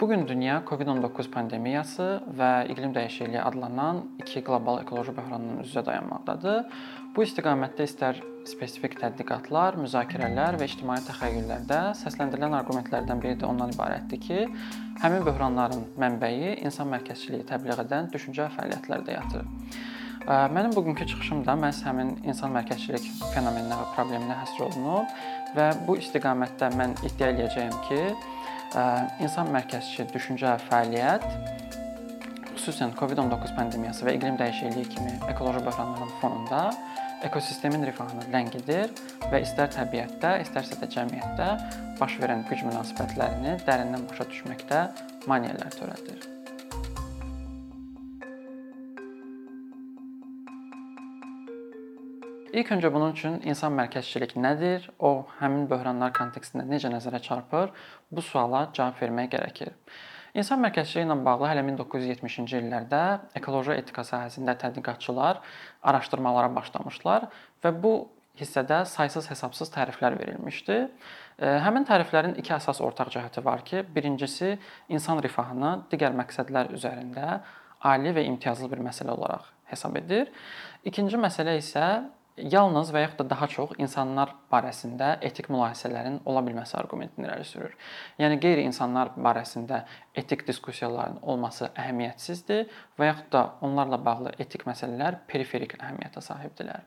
Bu gün dünya COVID-19 pandemiyası və iqlim dəyişikliyi adlanan iki qlobal ekoloji böhranın üz-üzə dayanmaqdadır. Bu istiqamətdə istər spesifik tədqiqatlar, müzakirələr və ictimai təxəyyüllərdə səsləndirilən arqumentlərdən biri də ondan ibarətdir ki, həmin böhranların mənbəyi insan mərkəzçiliyi təbliğ edən düşüncə fəaliyyətlərdə yatır. Mənim bugünkü çıxışım da məhz həmin insan mərkəzçilik fenomeninə və probleminə həsr olunub və bu istiqamətdə mən iddia eləyəcəyəm ki, insan mərkəzçi düşüncə fəaliyyət xüsusən COVID-19 pandemiyası və iqlim dəyişikliyi kimi ekoloji böhranların fonunda ekosistemin rifahını ləngidir və istər təbiətdə, istərsə də cəmiyyətdə baş verən güc münasibətlərini dərindən başa düşməkdə maneələr törədir. İlk öncə bunun üçün insan mərkəzçilik nədir? O həmin böhranlar kontekstində necə nəzərə çarpır? Bu suala cavab vermək gərəkir. İnsan mərkəzçiliyi ilə bağlı hələ 1970-ci illərdə ekoloji etika sahəsində tədqiqatçılar araşdırmalara başlamışlar və bu hissədə saysız-hesabsız təriflər verilmişdi. Həmin təriflərin iki əsas ortaq cəhəti var ki, birincisi insan rifahını digər məqsədlər üzərində ali və imtiyazlı bir məsələ olaraq hesab edir. İkinci məsələ isə yalnız və yaxud da daha çox insanlar barəsində etik mülahisələrin ola bilməsi arqumentini irəli sürür. Yəni qeyri-insanlar barəsində etik diskussiyaların olması əhəmiyyətsizdir və yaxud da onlarla bağlı etik məsələlər periferik əhəmiyyətə sahibdirlər.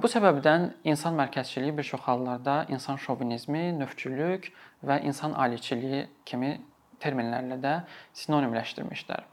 Bu səbəbdən insan mərkəzçiliyi bir çox hallarda insan şovinizmi, növçülük və insan aliçiliyi kimi terminlərlə də sinonimləşdirmişlər.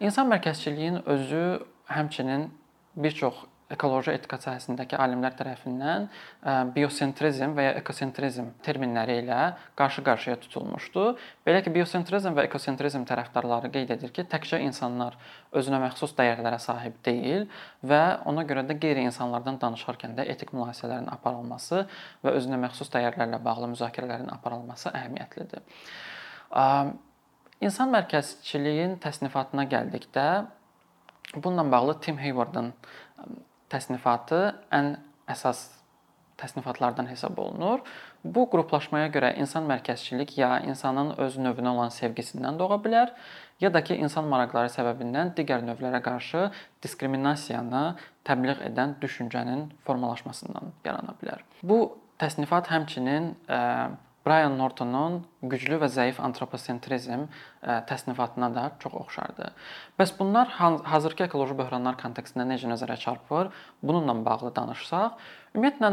İnsan mərkəzçiliyinin özü həmçinin bir çox ekoloji etika sahəsindəki alimlər tərəfindən e, biosentrizm və ya ekosentrizm terminləri ilə qarşı-qarşıya tutulmuşdu. Belə ki, biosentrizm və ekosentrizm tərəfdarları qeyd edir ki, təkcə insanlar özünə məxsus dəyərlərə sahib deyil və ona görə də qeyri-insanlardan danışarkən də etik mülahisələrin aparılması və özünə məxsus dəyərlərlə bağlı müzakirələrin aparılması əhəmiyyətlidir. İnsan mərkəzçiliyin təsnifatına gəldikdə bununla bağlı Tim Haywardın təsnifatı ən əsas təsnifatlardan hesab olunur. Bu qruplaşmaya görə insan mərkəzçilik ya insanın öz növünə olan sevgisindən doğa bilər, ya da ki, insan maraqları səbəbindən digər növlərə qarşı diskriminasiyanı təbliğ edən düşüncənin formalaşmasından yarana bilər. Bu təsnifat həmçinin Brian Nortonun güclü və zəif antroposentrizm təsnifatına da çox oxşardır. Bəs bunlar hazırki ekoloji böhranlar kontekstində necə nəzərə çarpır? Bununla bağlı danışsaq, ümumiyyətlə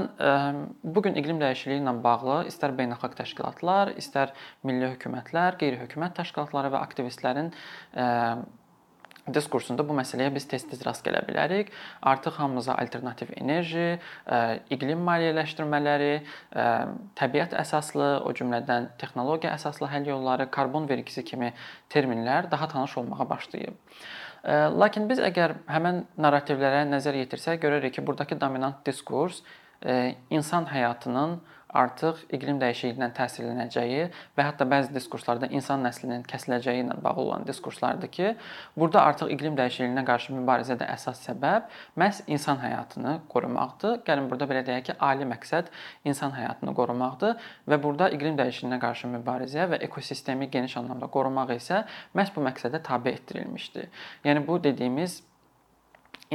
bu gün iqlim dəyişikliyi ilə bağlı istər beynəlxalq təşkilatlar, istər milli hökumətlər, qeyri-hökumət təşkilatları və aktivistlərin diskursunda bu məsələyə biz tez-tez rast gələ bilərik. Artıq hamımıza alternativ enerji, iqlim maliyyələşdirmələri, təbiət əsaslı, o cümlədən texnologiya əsaslı həll yolları, karbon vergisi kimi terminlər daha tanış olmağa başlayıb. Lakin biz əgər həmin narrativlərə nəzər yetirsək, görərik ki, burdakı dominant diskurs insan həyatının artıq iqlim dəyişikliyindən təsirlənəcəyi və hətta bəzi diskurslarda insan nəslinin kəsiləcəyi ilə bağlı olan diskurslardır ki, burada artıq iqlim dəyişikliyinə qarşı mübarizədə əsas səbəb məhz insan həyatını qorumaqdır. Gəlin burada belə deyək ki, ali məqsəd insan həyatını qorumaqdır və burada iqlim dəyişikliyinə qarşı mübarizə və ekosistemi geniş anlamda qorumaq isə məhz bu məqsədə tabe etdirilmişdir. Yəni bu dediyimiz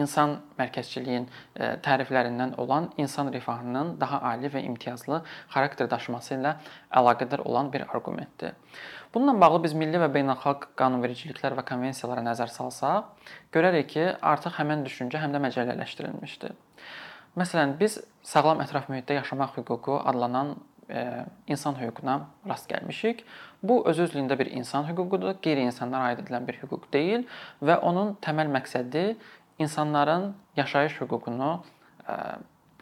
insan mərkəzçiliyin e, təriflərindən olan insan rifahının daha ali və imtiyazlı xarakter daşıması ilə əlaqədar olan bir arqumentdir. Bununla bağlı biz milli və beynəlxalq qanunvericiliklər və konvensiyalara nəzər salsaq, görərik ki, artıq həmin düşüncə həm də məcəlləşdirilmişdir. Məsələn, biz sağlam ətraf mühitdə yaşamaq hüququ adlanan e, insan hüququna rast gəlmişik. Bu öz özlüyündə bir insan hüququdur, qeyri-insanlara aid edilən bir hüquq deyil və onun təməl məqsədi insanların yaşayış hüququnu ə,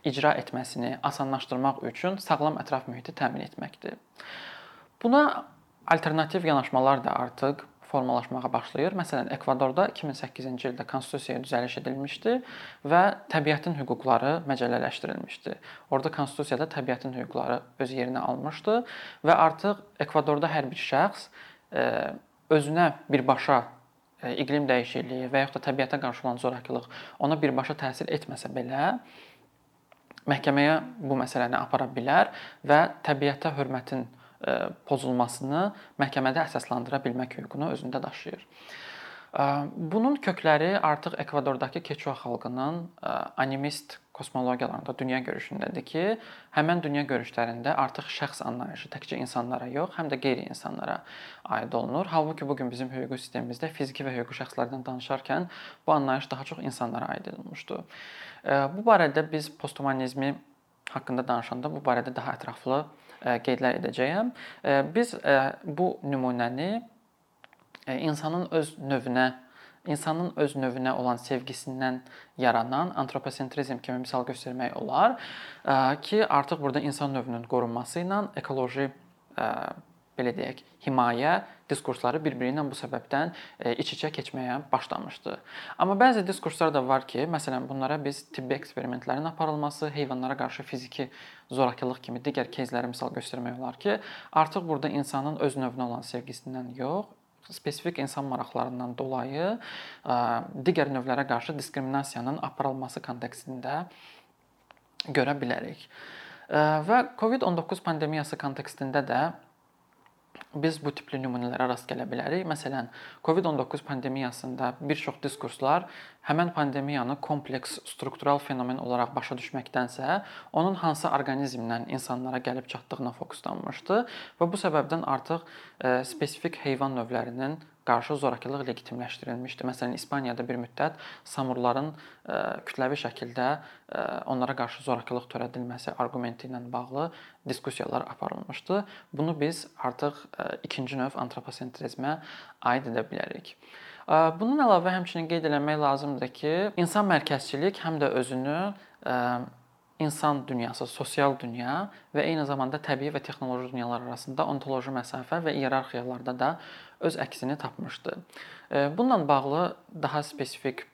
icra etməsini asanlaşdırmaq üçün sağlam ətraf mühiti təmin etməkdir. Buna alternativ yanaşmalar da artıq formalaşmağa başlayır. Məsələn, Ekvadorda 2008-ci ildə konstitusiyaya düzəliş edilmişdi və təbiətin hüquqları məcəlləşdirilmişdi. Orda konstitusiyada təbiətin hüquqları öz yerini almışdı və artıq Ekvadorda hər bir şəxs özünə birbaşa E, iqlim dəyişikliyi və yaxud da təbiətə qarşı olan zorakılıq ona birbaşa təsir etməsə belə məhkəməyə bu məsələni apara bilər və təbiətə hörmətin pozulmasını məhkəmədə əsaslandıra bilmək hüququnu özündə daşıyır. Bunun kökləri artıq Ekvadordakı Keçua xalqının animist kosmologiyalarında, dünya görüşündədir ki, həmin dünya görüşlərində artıq şəxs anlayışı təkcə insanlara yox, həm də qeyri-insanlara aid olunur. Halbuki bu gün bizim hüquqi sistemimizdə fiziki və hüquqi şəxslərdən danışarkən bu anlayış daha çox insanlara aid edilmişdir. Bu barədə biz posthumanizmi haqqında danışanda bu barədə daha ətraflı qeydlər edəcəyəm. Biz bu nümunəni insanın öz növünə insanın öz növünə olan sevgisindən yaranan antroposentrizm kimi misal göstərmək olar ki, artıq burada insan növünün qorunması ilə ekoloji belə deyək, himayə diskursları bir-biri ilə bu səbəbdən iç-içə keçməyə başlamışdı. Amma bəzi diskurslar da var ki, məsələn, bunlara biz tibbi eksperimentlərin aparılması, heyvanlara qarşı fiziki zorakılıq kimi digər кейsləri misal göstərmək olar ki, artıq burada insanın öz növünə olan sevgisindən yox, spesifik insan maraqlarından dolayı digər növlərə qarşı diskriminasiyanın aparılması kontekstində görə bilərik. Və COVID-19 pandemiyası kontekstində də biz bu tipli nümunələrə rast gələ bilərik. Məsələn, COVID-19 pandemiyasında bir çox diskurslar həmin pandemiyanı kompleks struktural fenomen olaraq başa düşməkdənsə, onun hansı orqanizmdən insanlara gəlib çatdığına fokuslanmışdı və bu səbəbdən artıq e, spesifik heyvan növlərinin qarşı zorakılıq legitimləşdirilmişdi. Məsələn, İspaniyada bir müddət samurların e, kütləvi şəkildə e, onlara qarşı zorakılıq törədilməsi arqumenti ilə bağlı diskussiyalar aparılmışdı. Bunu biz artıq e, ikinci növ antroposentrizmə aid edə bilərik. Bunun əlavə həmçinin qeyd eləmək lazımdır ki, insan mərkəzçilik həm də özünü insan dünyası, sosial dünya və eyni zamanda təbii və texnoloji dünyalar arasında ontoloji məsafə və iyerarxiyalarda da öz əksini tapmışdı. Bununla bağlı daha spesifik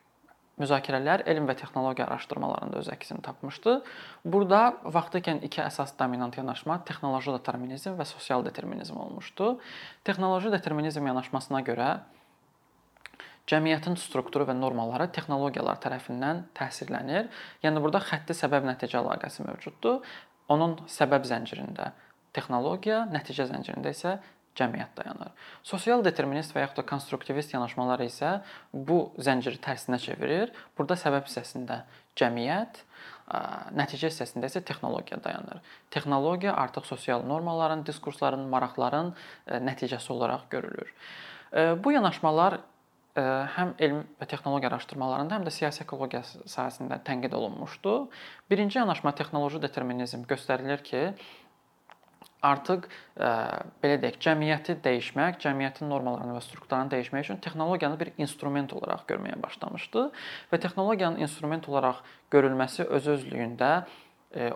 müzakirələr elm və texnologiya araşdırmalarında öz əksini tapmışdı. Burada vaxtıkən iki əsas dominant yanaşma texnoloji determinizm və sosial determinizm olmuşdu. Texnoloji determinizm yanaşmasına görə cəmiyyətin strukturu və normaları texnologiyalar tərəfindən təsirlənir. Yəni burada xətti səbəb-nəticə əlaqəsi mövcuddur. Onun səbəb zəncirində texnologiya, nəticə zəncirində isə cəmiyyət dayanır. Sosial determinist və yaxud da konstruktivist yanaşmalar isə bu zənciri tərsinə çevirir. Burada səbəb hissəsində cəmiyyət, nəticə hissəsində isə texnologiya dayanır. Texnologiya artıq sosial normaların, diskursların, maraqların nəticəsi olaraq görülür. Bu yanaşmalar həm elm və texnologiya araşdırmalarında, həm də siyasi ekologiya sahəsində tənqid olunmuşdu. Birinci yanaşma texnoloji determinizm göstərilir ki, artıq ə, belə deyək, cəmiyyəti dəyişmək, cəmiyyətin normalarını və strukturlarını dəyişmək üçün texnologiyanı bir instrument olaraq görməyə başlamışdı və texnologiyanın instrument olaraq görülməsi öz özlüyündə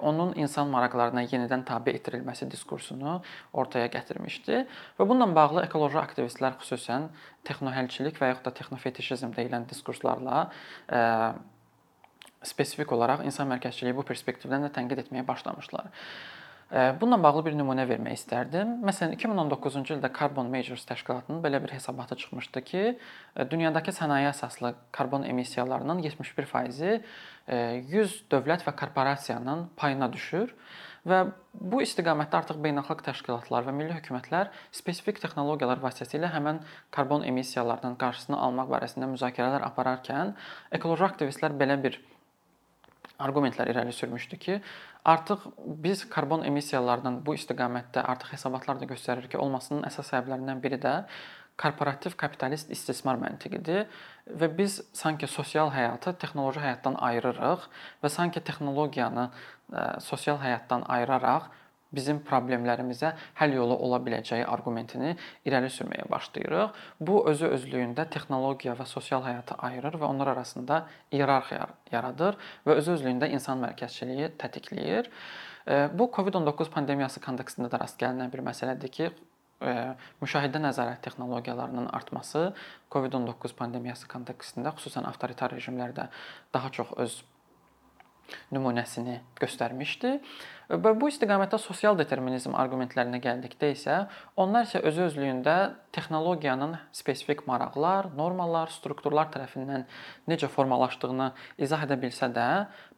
onun insan maraqlarına yenidən tabe etdirilməsi diskursunu ortaya gətirmişdi və bununla bağlı ekoloji aktivistlər xüsusən texnohəlçilik və yaxud da texnofetişizm deyilən diskurslarla ə, spesifik olaraq insan mərkəzçiliyi bu perspektivdən də tənqid etməyə başlamışlar. Bununla bağlı bir nümunə vermək istərdim. Məsələn, 2019-cu ildə Carbon Majors təşkilatının belə bir hesabatı çıxmışdı ki, dünyadakı sənaye əsaslı karbon emissiyalarının 71%-i 100 dövlət və korporasiyanın payına düşür və bu istiqamətdə artıq beynəlxalq təşkilatlar və milli hökumətlər spesifik texnologiyalar vasitəsilə həmin karbon emissiyalarının qarşısını almaq barəsində müzakirələr apararkən ekoloji aktivistlər belə bir arqumentlər irəli sürmüşdü ki, artıq biz karbon emissiyalarının bu istiqamətdə artıq hesabatlar da göstərir ki, olmasının əsas səbəblərindən biri də korporativ kapitalist istismar məntiqidir və biz sanki sosial həyatı texnoloji həyatdan ayırırıq və sanki texnologiyanı ə, sosial həyatdan ayıraraq bizim problemlərimizə həll yolu ola biləcəyi arqumentini irəli sürməyə başlayırıq. Bu özü özlüyündə texnologiya və sosial həyatı ayırır və onlar arasında iyerarxiya yaradır və özü özlüyündə insan mərkəzçiliyi tətikləyir. Bu COVID-19 pandemiyası kontekstində də rast gəlinən bir məsələdir ki, müşahidə nəzarət texnologiyalarının artması COVID-19 pandemiyası kontekstində xüsusən avtoritar rejimlərdə daha çox öz nümunəsini göstərmişdi. Və bu istiqamətdə sosial determinizm arqumentlərinə gəldikdə isə onlar isə özü özlüyündə texnologiyanın spesifik maraqlar, normalar, strukturlar tərəfindən necə formalaşdığını izah edə bilsə də,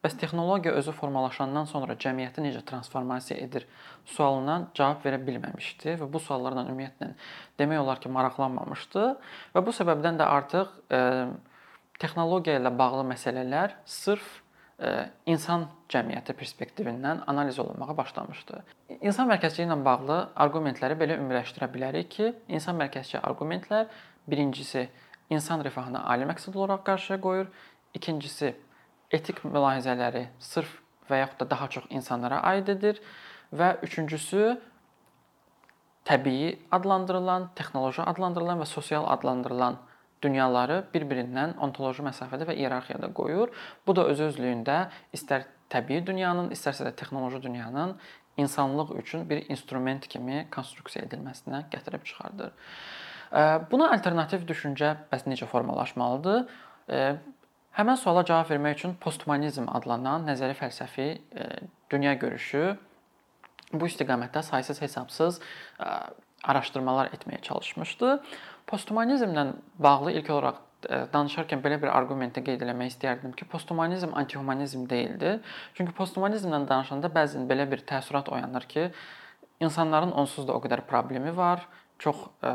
bəs texnologiya özü formalaşandan sonra cəmiyyəti necə transformasiya edir sualına cavab verə bilməmişdi və bu suallarla ümumiyyətlə demək olar ki, maraqlanmamışdı və bu səbəbdən də artıq e, texnologiya ilə bağlı məsələlər sırf insan cəmiyyəti perspektivindən analiz olunmağa başlamışdı. İnsan mərkəzçiliyi ilə bağlı arqumentləri belə ümumiləşdirə bilərik ki, insan mərkəzçi arqumentlər birincisi insan rifahını ali məqsəd olaraq qarşıya qoyur, ikincisi etik mülahizələri sırf və yaxud da daha çox insanlara aid edir və üçüncüsü təbii adlandırılan, texnoloji adlandırılan və sosial adlandırılan dünyaları bir-birindən ontoloji məsafədə və iyerarxiyada qoyur. Bu da öz özlüyündə istər təbii dünyanın, istərsə də texnoloji dünyanın insanlıq üçün bir instrument kimi konstruksiya edilməsinə gətirib çıxardır. Buna alternativ düşüncə bəs necə formalaşmalıdır? Həmin suala cavab vermək üçün posthumanizm adlanan nəzəri fəlsəfi dünya görüşü bu istiqamətdə saysız hesabsız araşdırmalar etməyə çalışmışdı. Posthumanizmlə bağlı ilk olaraq e, danışarkən belə bir arqumenti qeyd eləmək istəyərdim ki, posthumanizm antihumanizm deyildir. Çünki posthumanizmlə danışanda bəzən belə bir təəssürat oyanır ki, insanların onsuz da o qədər problemi var, çox ə,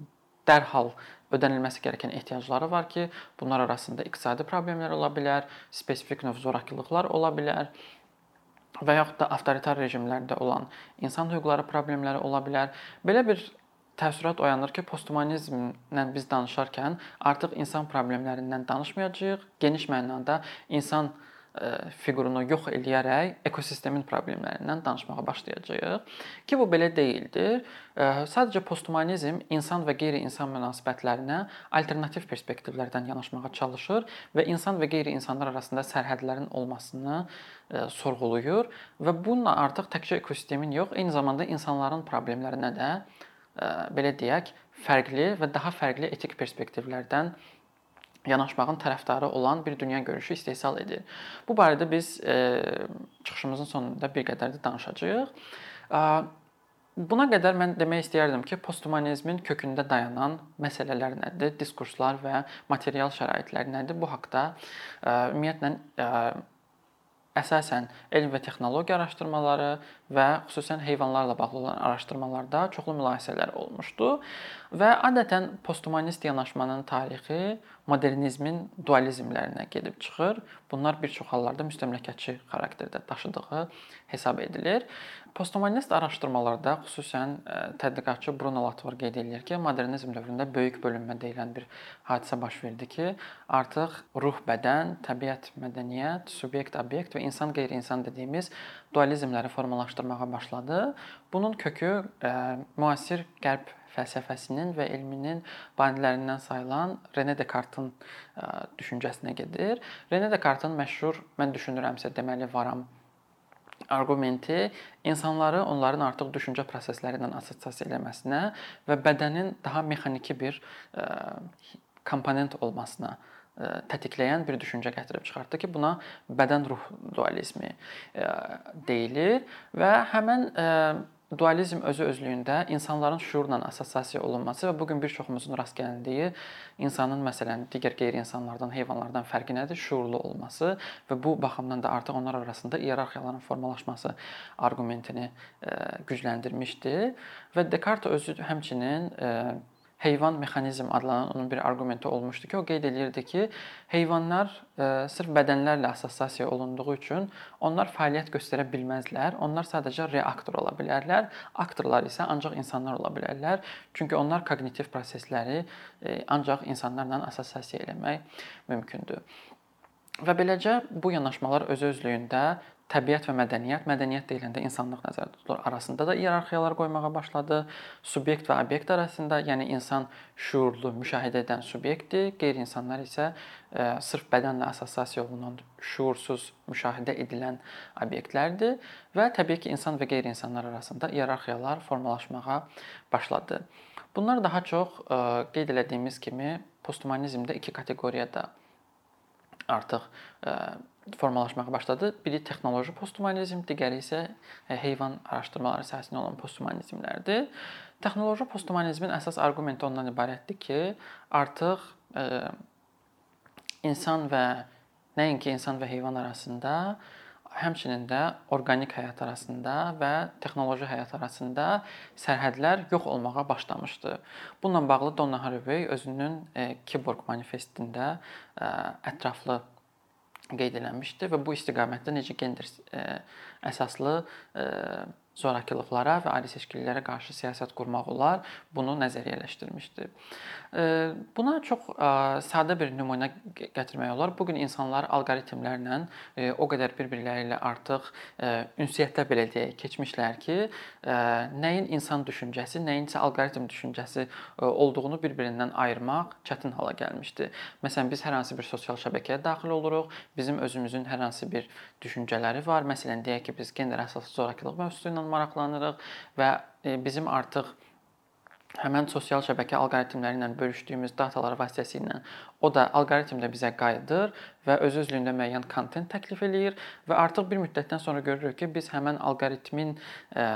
e, dərhal ödənilməsi gərəkən ehtiyacları var ki, bunlar arasında iqtisadi problemlər ola bilər, spesifik növ zorakılıqlar ola bilər və yaxud da avtoritar rejimlərdə olan insan hüquqları problemləri ola bilər. Belə bir təəssürat oyanır ki, posthumanizmlə biz danışarkən artıq insan problemlərindən danışmayacağıq, geniş mənada insan fiqurunu yox eləyərək ekosistemin problemlərindən danışmağa başlayacağıq. Ki bu belə deyildir. Sadəcə posthumanizm insan və qeyri-insan münasibətlərinə alternativ perspektivlərdən yanaşmağa çalışır və insan və qeyri-insanlar arasında sərhədlərin olmasını sorğuluyur və bununla artıq təkcə ekosistemin yox, eyni zamanda insanların problemlərinə də belə deyək, fərqli və daha fərqli etik perspektivlərdən yanaşmağın tərəfdarı olan bir dünya görüşü istehsal edir. Bu barədə biz e, çıxışımızın sonunda bir qədər də danışacağıq. Buna qədər mən demək istəyərdim ki, posthumanizmin kökündə dayanan məsələlər nədir, diskurslar və material şəraitlər nədir? Bu haqqda ümumiyyətlə əsasən elm və texnologiya araşdırmaları və xüsusən heyvanlarla bağlı olan araşdırmalarda çoxlu mülahizələr olmuşdu və adətən posthumanist yanaşmanın tarixi modernizmin dualizmlərinə gedib çıxır. Bunlar bir çox hallarda müstəmləkəçi xarakterdə daşıdığı hesab edilir. Posthumanist araşdırmalarda xüsusən e, tədqiqatçı Bruno Latour qeyd edir ki, modernizm dövründə böyük bölünmə deyilən bir hadisə baş verdi ki, artıq ruh, bədən, təbiət, mədəniyyət, subyekt, obyekt və insan, qeyri-insan dediyimiz dualizmləri formalaşdırmağa başladı. Bunun kökü ə, e, müasir qərb fəlsəfəsinin və elminin banilərindən sayılan René Descartes-in düşüncəsinə gedir. René Descartes-in məşhur, mən düşünürəmsə deməli varam arqumenti insanları onların artıq düşüncə prosesləri ilə assosiasiya eləməsinə və bədənin daha mexaniki bir komponent olmasına tətikləyən bir düşüncə gətirib çıxartdı ki, buna bədən ruh dualizmi deyilir və həmin dualizm özü özlüyündə insanların şuurla assosiasiya olunması və bu gün bir çoxumuzun rast gəldiyi insanın məsələn digər qeyri-insanlardan, heyvanlardan fərqi nədir? Şuurlu olması və bu baxımdan da artıq onlar arasında iyerarxiyaların formalaşması arqumentini gücləndirmişdi və Descartes özü həmçinin heyvan mexanizm adlanan onun bir arqumenti olmuşdu ki, o qeyd eləyirdi ki, heyvanlar ə, e, sırf bədənlərlə assosiasiya olunduğu üçün onlar fəaliyyət göstərə bilməzlər. Onlar sadəcə reaktor ola bilərlər. Aktorlar isə ancaq insanlar ola bilərlər. Çünki onlar koqnitiv prosesləri ə, e, ancaq insanlarla assosiasiya eləmək mümkündür. Və beləcə bu yanaşmalar öz özlüyündə təbiət və mədəniyyət, mədəniyyət deyiləndə insanlıq nəzərdə tutulur. Arasında da iyerarxiyalar qoymağa başladı. Subyekt və obyekt arasında, yəni insan şuurlu müşahidə edən subyektdir, qeyri-insanlar isə ə, e, sırf bədənlə assosiasiya olunan şuursuz müşahidə edilən obyektlərdir və təbii ki, insan və qeyri-insanlar arasında iyerarxiyalar formalaşmağa başladı. Bunlar daha çox ə, e, qeyd etdiyimiz kimi posthumanizmdə iki kateqoriyada artıq ə, e, formalaşmağa başladı. Biri texnoloji posthumanizm, digəri isə heyvan araşdırmaları sahəsində olan posthumanizmlərdir. Texnoloji posthumanizmin əsas arqumenti ondan ibarətdir ki, artıq ə, insan və nəinki insan və heyvan arasında, həmçinin də orqanik həyat arasında və texnoloji həyat arasında sərhədlər yox olmağa başlamışdı. Bununla bağlı Donna Haraway özünün e, Kiborg manifestində e, ətraflı qeyd eləmişdi və bu istiqamətdə necə gender əsaslı zorakılıqlara və ayrı seçkililərə qarşı siyasət qurmaq olar, bunu nəzəriyyələşdirmişdi. Buna çox sadə bir nümunə gətirmək olar. Bu gün insanlar alqoritmlərlə o qədər bir-birləri ilə artıq ünsiyyətdə belə deyək, keçmişlər ki, nəyin insan düşüncəsi, nəyin isə alqoritm düşüncəsi olduğunu bir-birindən ayırmaq çətin hala gəlmişdi. Məsələn, biz hər hansı bir sosial şəbəkəyə daxil oluruq, bizim özümüzün hər hansı bir düşüncələri var. Məsələn, deyək ki, biz gender əsaslı zorakılıq mövzusu ilə maraqlanırıq və e, bizim artıq həmən sosial şəbəkə alqoritmləri ilə bölüşdüyümüz datalar vasitəsilə o da alqoritm də bizə qayıdır və öz özlüyündə müəyyən kontent təklif eləyir və artıq bir müddətdən sonra görürük ki, biz həmən alqoritmin ə, e,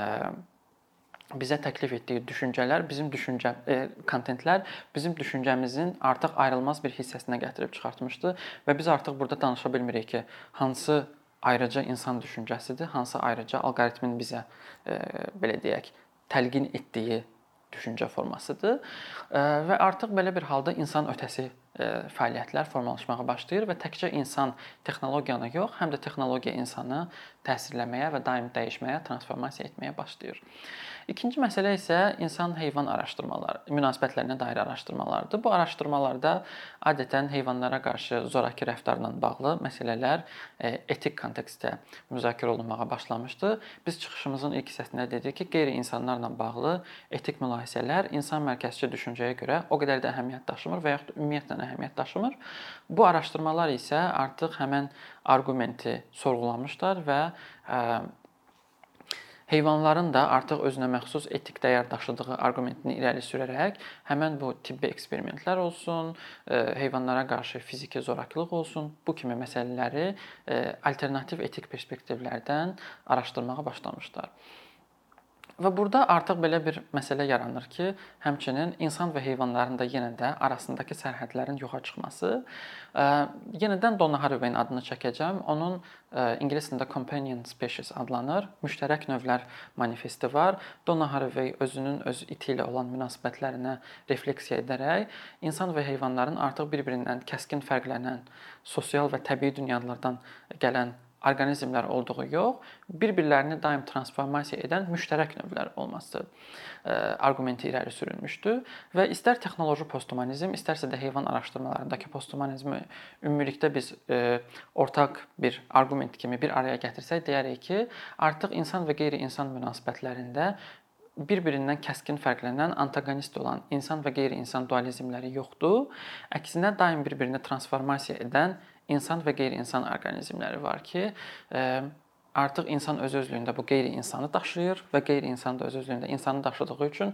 bizə təklif etdiyi düşüncələr, bizim düşüncə e, kontentlər bizim düşüncəmizin artıq ayrılmaz bir hissəsinə gətirib çıxartmışdı və biz artıq burada danışa bilmirik ki, hansı ayrıca insan düşüncəsidir, hansı ayrıca alqoritmin bizə e, belə deyək, təlqin etdiyi düşüncə formasıdır. E, və artıq belə bir halda insan ötəsi fəaliyyətlər formalaşmağa başlayır və təkcə insan texnologiyanı yox, həm də texnologiya insanı təsirləməyə və daim dəyişməyə, transformasiya etməyə başlayır. İkinci məsələ isə insan-heyvan araşdırmaları, münasibətlərinə dair araşdırmalardır. Bu araşdırmalarda adətən heyvanlara qarşı zorakı rəftarla bağlı məsələlər e, etik kontekstdə müzakirə olunmağa başlamışdı. Biz çıxışımızın ilk hissəsində dedik ki, qeyri-insanlarla bağlı etik mülahisələr insan mərkəzçi düşüncəyə görə o qədər də əhəmiyyət daşımır və yaxud ümumiyyətlə əhəmiyyət daşımır. Bu araşdırmalar isə artıq həmin arqumenti sorğulamışlar və ə, heyvanların da artıq özünə məxsus etik dəyər daşıdığı arqumentini irəli sürərək həmin bu tibbi eksperimentlər olsun, heyvanlara qarşı fiziki zorakılıq olsun, bu kimi məsələləri alternativ etik perspektivlərdən araşdırmağa başlamışlar. Və burada artıq belə bir məsələ yaranır ki, həmçinin insan və heyvanların da yenə də arasındakı sərhədlərin yoxa çıxması. Yenədən Donna Haraway-in adını çəkəcəm. Onun ingilis dilində companion species adlanır. Müştərək növlər manifesti var. Donna Haraway özünün öz iti ilə olan münasibətlərinə refleksiya edərək insan və heyvanların artıq bir-birindən kəskin fərqlənən sosial və təbii dünyalardan gələn orqanizmlər olduğu yox, bir-birlərini daim transformasiya edən müştərək növlər olması e, arqumenti irəli sürülmüşdü və istər texnoloji posthumanizm, istərsə də heyvan araşdırmalarındakı posthumanizmi ümumilikdə biz e, ortaq bir arqument kimi bir araya gətirsək deyərik ki, artıq insan və qeyri-insan münasibətlərində bir-birindən kəskin fərqlənən, antagonist olan insan və qeyri-insan dualizmləri yoxdur. Əksinə daim bir-birini transformasiya edən insan və qeyri-insan orqanizmləri var ki, e, artıq insan öz özlüyündə bu qeyri-insanı daşıyır və qeyri-insan da öz özlüyündə insanı daşıdığı üçün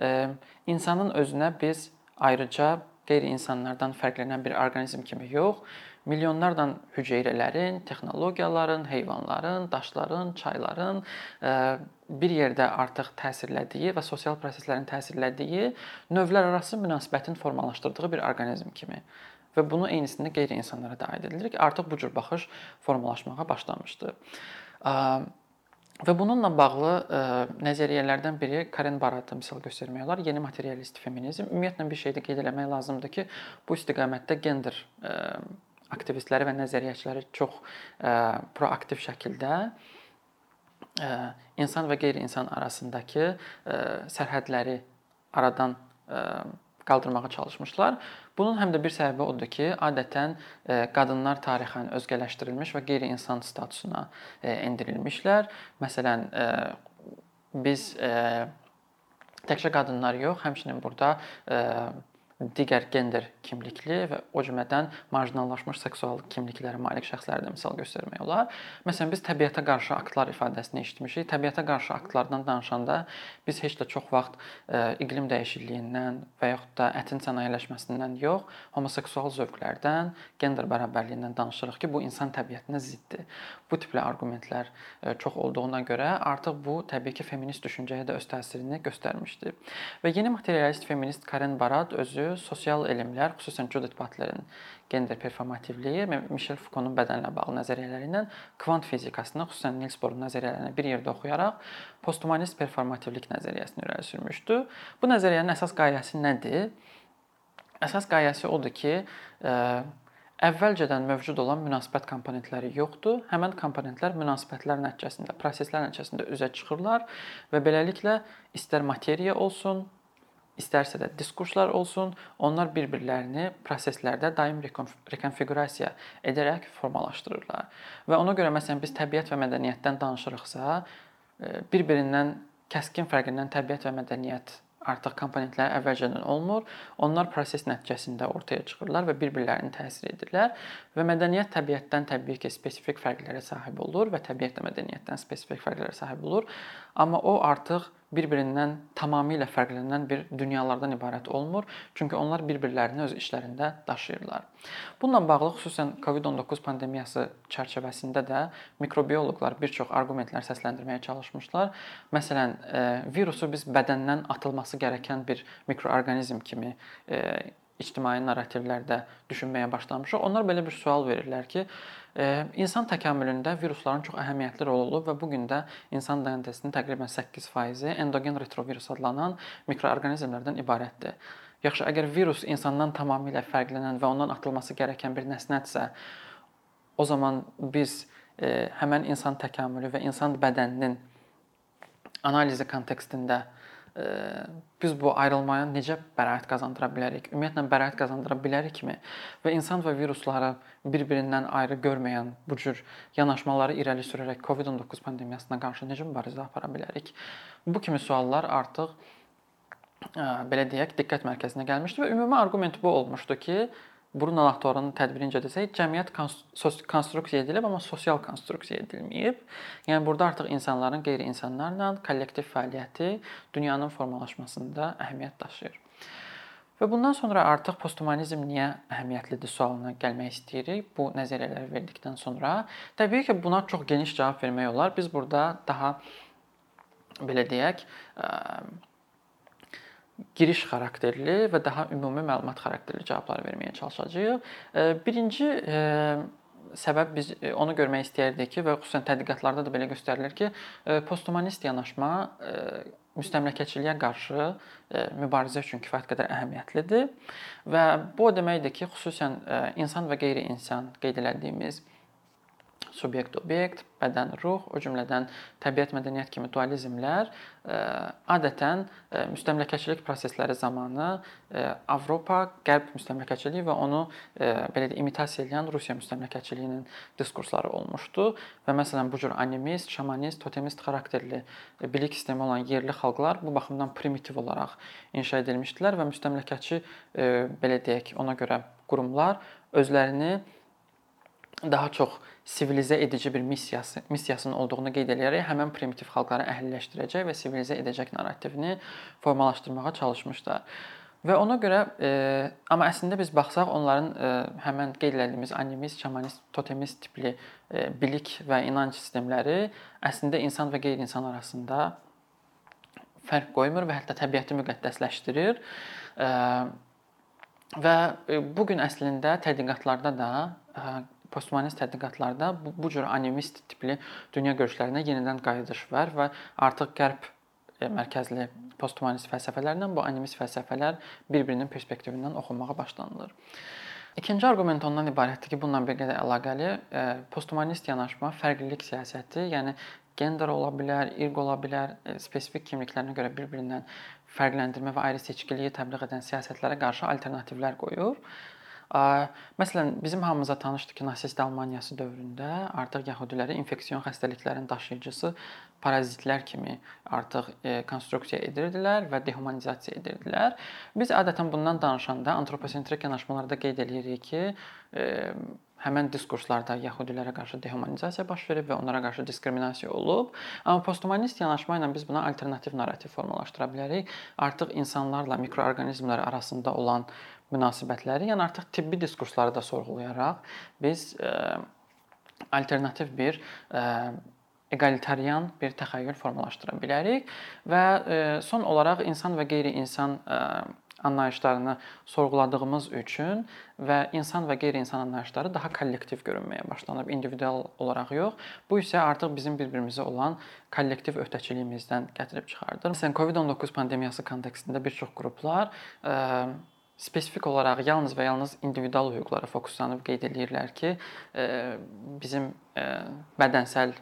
e, insanın özünə biz ayrıca qeyri-insanlardan fərqlənən bir orqanizm kimi yox, milyonlarla hüceyrələrin, texnologiyaların, heyvanların, daşların, çayların e, bir yerdə artıq təsirlədiyi və sosial proseslərin təsirlədiyi növlərarası münasibətin formalaşdırdığı bir orqanizm kimi və bunu eynisində qeyri-insanlara da aid edilir ki, artıq bu cür baxış formalaşmağa başlamışdı. Və bununla bağlı ə, nəzəriyyələrdən biri Karen Baratı misal göstərmək olar. Yeni materialist feminizm. Ümumiyyətlə bir şeydə qeyd eləmək lazımdır ki, bu istiqamətdə gender ə, aktivistləri və nəzəriyyəçiləri çox ə, proaktiv şəkildə ə, insan və qeyri-insan arasındakı ə, sərhədləri aradan ə, qaldırmağa çalışmışlar. Bunun həm də bir səbəbi odur ki, adətən e, qadınlar tarixən özgələşdirilmiş və qeyri-insan statusuna e, endirilmişlər. Məsələn, e, biz təkcə qadınlar yox, həmçinin burada digər gender kimlikli və o cümlədən marjinallaşmış seksual kimliklərə malik şəxsləri də misal göstərmək olar. Məsələn, biz təbiətə qarşı aktlar ifadəsini eşitmişik. Təbiətə qarşı aktlardan danışanda biz heç də çox vaxt ə, iqlim dəyişikliyindən və yaxud da ətin sənayeləşməsindən yox, homoseksual zövqlərdən, gender bərabərliyindən danışırıq ki, bu insan təbiətinə ziddir. Bu tipli arqumentlər ə, çox olduğuna görə artıq bu təbii ki, feminist düşüncəyə də öz təsirini göstərmişdi. Və yeni materialist feminist Karen Barad özü sosial elmlər, xüsusən Judith Butlerin gender performativliyi, Michel Foucault-un bədənlə bağlı nəzəriyyələri ilə kvant fizikasını, xüsusən Niels Bohrun nəzəriyyələrini bir yerdə oxuyaraq posthumanist performativlik nəzəriyyəsini irəli sürmüşdü. Bu nəzəriyyənin əsas qayəsi nədir? Əsas qayəsi odur ki, əvvəlcədən mövcud olan münasibət komponentləri yoxdur. Həmin komponentlər münasibətlər nəticəsində, proseslər nəticəsində üzə çıxırlar və beləliklə istər materiya olsun, istərsə də diskurslar olsun, onlar bir-birlərini proseslərdə daim rekonfiqurasiya edərək formalaşdırırlar. Və ona görə məsələn biz təbiət və mədəniyyətdən danışırıqsa, e, bir-birindən kəskin fərqindən təbiət və mədəniyyət artıq komponentləri əvvəlcədən olmur. Onlar proses nəticəsində ortaya çıxırlar və bir-birlərini təsir edirlər və mədəniyyət təbiətdən təbii ki, spesifik fərqlərə sahib olur və təbiət də mədəniyyətdən spesifik fərqlərə sahib olur. Amma o artıq bir-birindən tamamilə fərqlənən bir dünyalardan ibarət olmur, çünki onlar bir-birlərini öz içlərində daşıyırlar. Bununla bağlı xüsusən COVID-19 pandemiyası çərçivəsində də mikrobioloqlar bir çox arqumentlər səsləndirməyə çalışmışlar. Məsələn, e, virusu biz bədəndən atılması gərəkən bir mikroorqanizm kimi e, ictimai narrativlərdə düşünməyə başlamışıq. Onlar belə bir sual verirlər ki, İnsan təkamülündə virusların çox əhəmiyyətli rolu olub və bu gün də insan DNT-sinin təqribən 8% endogen retrovirus adlanan mikroorqanizmlərdən ibarətdir. Yaxşı, əgər virus insandan tamamilə fərqlənən və ondan atılması gərəkən bir nəsnətsə, o zaman biz e, həmin insan təkamülü və insan bədəninin analizi kontekstində biz bu ayrılmaya necə bəraət qazandıra bilərik? Ümumiyyətlə bəraət qazandıra bilərikmi? Və insan və virusları bir-birindən ayrı görməyən bu cür yanaşmaları irəli sürərək COVID-19 pandemiyasına qarşı necə mübarizə apara bilərik? Bu kimi suallar artıq belə deyək, diqqət mərkəzinə gəlmişdi və ümumi arqument bu olmuşdu ki, Bruno Latour'un tədbirincə desək, cəmiyyət konstruksiya edilib, amma sosial konstruksiya edilməyib. Yəni burada artıq insanların qeyri-insanlarla kollektiv fəaliyyəti dünyanın formalaşmasında əhəmiyyət daşıyır. Və bundan sonra artıq posthumanizm niyə əhəmiyyətlidir sualına gəlmək istəyirik. Bu nəzəriyyələri verdikdən sonra, təbii ki, buna çox geniş cavab vermək olar. Biz burada daha belə deyək, giriş xarakterli və daha ümumi məlumat xarakterli cavablar verməyə çalışacağıq. Birinci səbəb biz onu görmək istəyirdik ki, və xüsusən tədqiqatlarda da belə göstərilir ki, posthumanist yanaşma müstəmləkəçiliyə qarşı mübarizə üçün kifayət qədər əhəmiyyətlidir və bu o deməkdir ki, xüsusən insan və qeyri-insan qeyd etdiyimiz subyekt obyekt, bədən ruh, o cümlədən təbiət mədəniyyət kimi dualizmlər adətən müstəmləkəçilik prosesləri zamanı Avropa qərb müstəmləkəçiliyi və onu belə də imitasiya edən Rusiya müstəmləkəçiliyinin diskursları olmuşdu. Və məsələn bu cür animist, şamanist, totemist xarakterli bilik sistemi olan yerli xalqlar bu baxımdan primitiv olaraq inşa edilmişdilər və müstəmləkəçi belə deyək, ona görə qurumlar özlərini daha çox sivilizə edici bir missiyası, missiyasının olduğunu qeyd edərək həmin primitiv xalqları əhəlləşdirəcək və sivilizə edəcək narrativini formalaşdırmağa çalışmışlar. Və ona görə e, amma əslində biz baxsaq onların e, həmin qeyd etdiyimiz animist, şamanist, totemist tipli e, bilik və inanc sistemləri əslində insan və qeyri-insan arasında fərq qoymur və hətta təbiəti müqəddəsləşdirir. E, və e, bu gün əslində tədqiqatlarda da posthumanist tədqiqatlarda bu, bu cür animist tipli dünya görüşlərinə yenidən qayıdış var və artıq qərb e, mərkəzli posthumanist fəlsəfələrlə bu animist fəlsəfələr bir-birinin perspektivindən oxunmağa başlanılır. İkinci arqument ondan ibarətdir ki, bununla bir qədər əlaqəli e, posthumanist yanaşma fərqlilik siyasəti, yəni gender ola bilər, irq ola bilər, e, spesifik kimliklərinə görə bir-birindən fərqləndirmə və ayrı seçkiliyi təbliğ edən siyasətlərə qarşı alternativlər qoyur. Məsələn, bizim hamımıza tanışdır ki, nasist Almaniyası dövründə artıq yəhudiləri infeksion xəstəliklərin daşıyıcısı parazitlər kimi artıq e, konstruksiya edirdilər və dehumanizasiya edirdilər. Biz adətən bundan danışanda antroposentrik yanaşmalarda qeyd eləyirik ki, həmin diskurslarda yəhudilərə qarşı dehumanizasiya baş verib və onlara qarşı diskriminasiya olub. Amma posthumanist yanaşma ilə biz buna alternativ narrativ formalaşdıra bilərik. Artıq insanlarla mikroorqanizmlər arasında olan münasibətləri, yəni artıq tibbi diskursları da sorğulayaraq biz ə, e, alternativ bir ə, e, egalitarian bir təxəyyül formalaşdıra bilərik və ə, e, son olaraq insan və qeyri-insan anlayışlarını sorğuladığımız üçün və insan və qeyri-insan anlayışları daha kollektiv görünməyə başlanıb, individual olaraq yox. Bu isə artıq bizim bir-birimizə olan kollektiv öhdəçiliyimizdən gətirib çıxardır. Məsələn, COVID-19 pandemiyası kontekstində bir çox qruplar ə, spesifik olaraq yalnız və yalnız individual hüquqlara fokuslanıb qeyd eləyirlər ki, bizim bədənsəl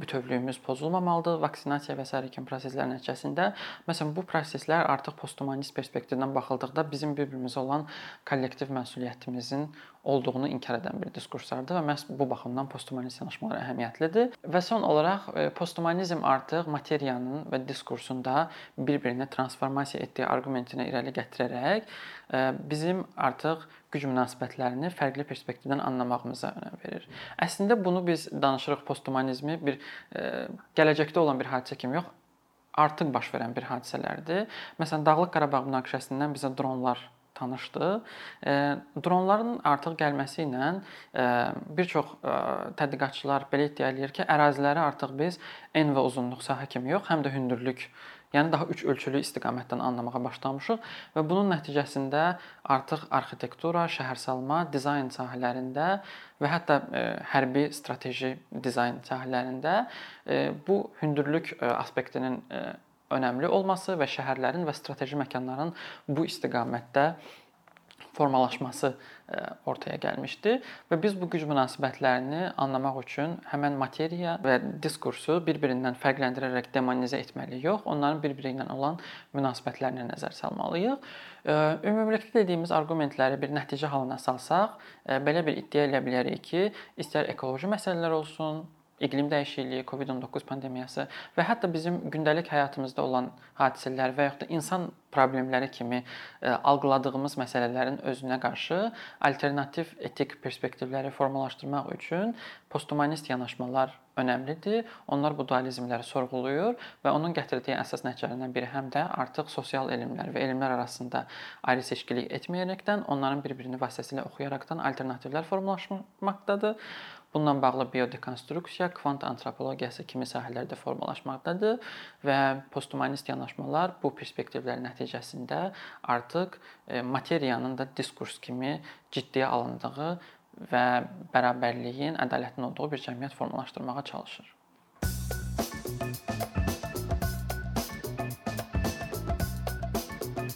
bütövlüyümüz pozulmamalıdır. Vaksinasiya və sair kimi proseslər nəticəsində məsələn bu proseslər artıq posthumanist perspektivdən baxıldıqda bizim bir-birimizə olan kollektiv məsuliyyətimizin olduğunu inkar edən bir diskurslardır və məhz bu baxımdan posthumanist yanaşmalar əhəmiyyətlidir. Və son olaraq posthumanizm artıq materiyanın və diskursunda bir-birinə transformasiya etdiyi arqumentini irəli gətirərək bizim artıq güc münasibətlərini fərqli perspektivdən anlamağımıza önəm verir. Əslində bunu biz danışırıq posthumanizmi bir gələcəkdə olan bir hadisə kimi yox, artıq baş verən bir hadisələrdir. Məsələn, Dağlıq Qarabağ münaqişəsindən bizə dronlar tanışdı. Dronların artıq gəlməsi ilə bir çox tədqiqatçılar belə iddia edir ki, əraziləri artıq biz en və uzunluq sahə kimi yox, həm də hündürlük Yəni daha üç ölçülü istiqamətdən anlamağa başlamışıq və bunun nəticəsində artıq arxitektura, şəhərsalma, dizayn sahələrində və hətta hərbi strateji dizayn sahələrində bu hündürlük aspektinin önəmli olması və şəhərlərin və strateji məkanların bu istiqamətdə formalaşması e, ortaya gəlmişdi və biz bu güc münasibətlərini anlamaq üçün həmin materiya və diskursu bir-birindən fərqləndirərək demonizə etməliyik, yox, onların bir-biri ilə olan münasibətlərinə nəzər salmalıyıq. E, ümumilikdə dediyimiz arqumentləri bir nəticə halına salsaq, e, belə bir iddia edə bilərik ki, istər ekoloji məsələlər olsun, iqlim dəyişikliyi, COVID-19 pandemiyası və hətta bizim gündəlik həyatımızda olan hadisələr və yaxud da insan problemləri kimi e, algıladığımız məsələlərin özünə qarşı alternativ etik perspektivləri formalaşdırmaq üçün posthumanist yanaşmalar önəmlidir. Onlar bu dualizmləri sorğuluyur və onun gətirdiyi əsas nəticələrindən biri həm də artıq sosial elmlər və elmlər arasında ayrı seçkilik etməyərəkdən, onların bir-birini vasitəsilə oxuyaraqdan alternativlər formalaşmaqdadır. Bununla bağlı biodekonstruksiya, kvant antropologiyası kimi sahələrdə formalaşmaqdadır və posthumanist yanaşmalar bu perspektivlər nəticəsində artıq e, materiyanın da diskurs kimi ciddiyə alındığı və bərabərliyin, ədalətin olduğu bir cəmiyyət formalaşdırmağa çalışır.